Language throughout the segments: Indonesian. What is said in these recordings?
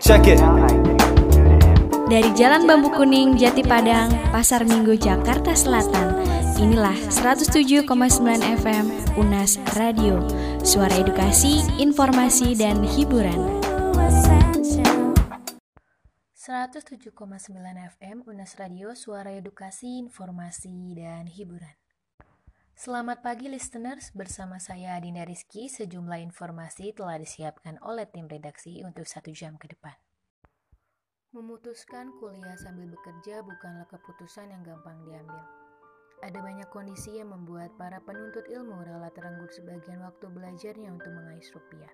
Check it. Dari Jalan Bambu Kuning, Jati Padang, Pasar Minggu, Jakarta Selatan. Inilah 107,9 FM Unas Radio. Suara edukasi, informasi, dan hiburan. 107,9 FM Unas Radio, suara edukasi, informasi, dan hiburan. Selamat pagi listeners, bersama saya Adinda Rizky, sejumlah informasi telah disiapkan oleh tim redaksi untuk satu jam ke depan. Memutuskan kuliah sambil bekerja bukanlah keputusan yang gampang diambil. Ada banyak kondisi yang membuat para penuntut ilmu rela terenggut sebagian waktu belajarnya untuk mengais rupiah.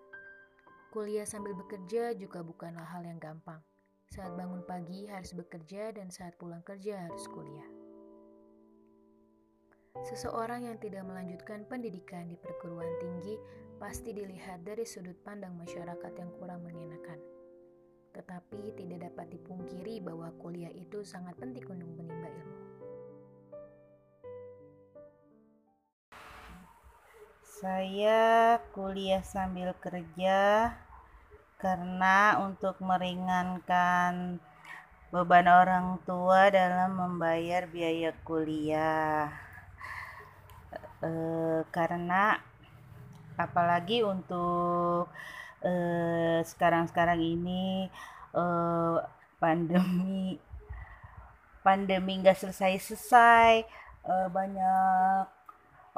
Kuliah sambil bekerja juga bukanlah hal yang gampang. Saat bangun pagi harus bekerja dan saat pulang kerja harus kuliah. Seseorang yang tidak melanjutkan pendidikan di perguruan tinggi pasti dilihat dari sudut pandang masyarakat yang kurang mengenakan. Tetapi tidak dapat dipungkiri bahwa kuliah itu sangat penting untuk menimba ilmu. Saya kuliah sambil kerja karena untuk meringankan beban orang tua dalam membayar biaya kuliah. E, karena apalagi untuk eh, sekarang-sekarang ini e, pandemi pandemi nggak selesai-selesai banyak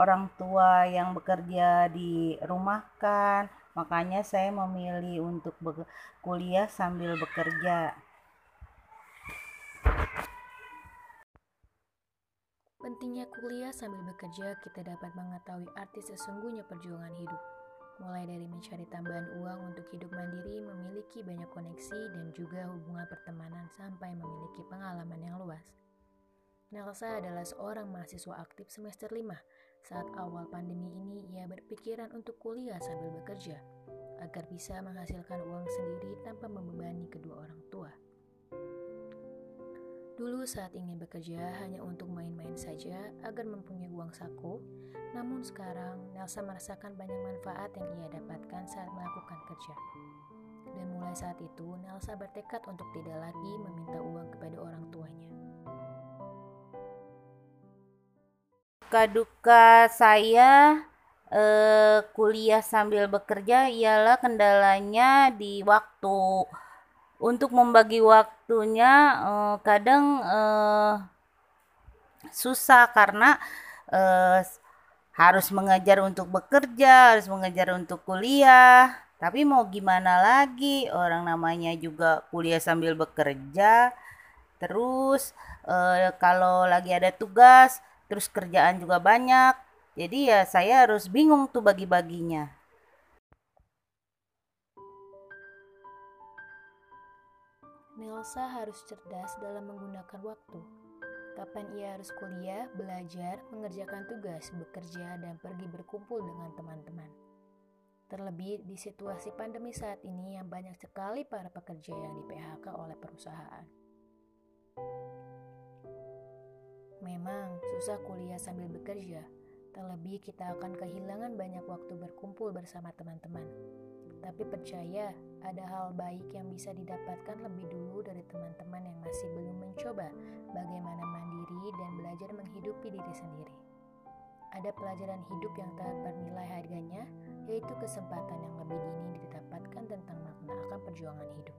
orang tua yang bekerja di rumah kan. Makanya saya memilih untuk kuliah sambil bekerja Pentingnya kuliah sambil bekerja, kita dapat mengetahui arti sesungguhnya perjuangan hidup. Mulai dari mencari tambahan uang untuk hidup mandiri, memiliki banyak koneksi, dan juga hubungan pertemanan sampai memiliki pengalaman yang luas. Nelsa adalah seorang mahasiswa aktif semester 5. Saat awal pandemi ini, ia berpikiran untuk kuliah sambil bekerja, agar bisa menghasilkan uang sendiri tanpa membebani kedua orang tua. Dulu saat ingin bekerja hanya untuk main-main saja agar mempunyai uang saku, namun sekarang Nelsa merasakan banyak manfaat yang ia dapatkan saat melakukan kerja. Dan mulai saat itu Nelsa bertekad untuk tidak lagi meminta uang kepada orang tuanya. Kaduka saya eh, kuliah sambil bekerja ialah kendalanya di waktu untuk membagi waktunya uh, kadang uh, susah karena uh, harus mengajar untuk bekerja, harus mengajar untuk kuliah. Tapi mau gimana lagi, orang namanya juga kuliah sambil bekerja. Terus uh, kalau lagi ada tugas, terus kerjaan juga banyak. Jadi ya saya harus bingung tuh bagi-baginya. Nelsa harus cerdas dalam menggunakan waktu. Kapan ia harus kuliah, belajar, mengerjakan tugas, bekerja, dan pergi berkumpul dengan teman-teman. Terlebih di situasi pandemi saat ini yang banyak sekali para pekerja yang di PHK oleh perusahaan. Memang susah kuliah sambil bekerja, terlebih kita akan kehilangan banyak waktu berkumpul bersama teman-teman. Tapi percaya, ada hal baik yang bisa didapatkan lebih dulu dari teman-teman yang masih belum mencoba bagaimana mandiri dan belajar menghidupi diri sendiri. Ada pelajaran hidup yang tak bernilai harganya, yaitu kesempatan yang lebih dini didapatkan tentang makna akan perjuangan hidup.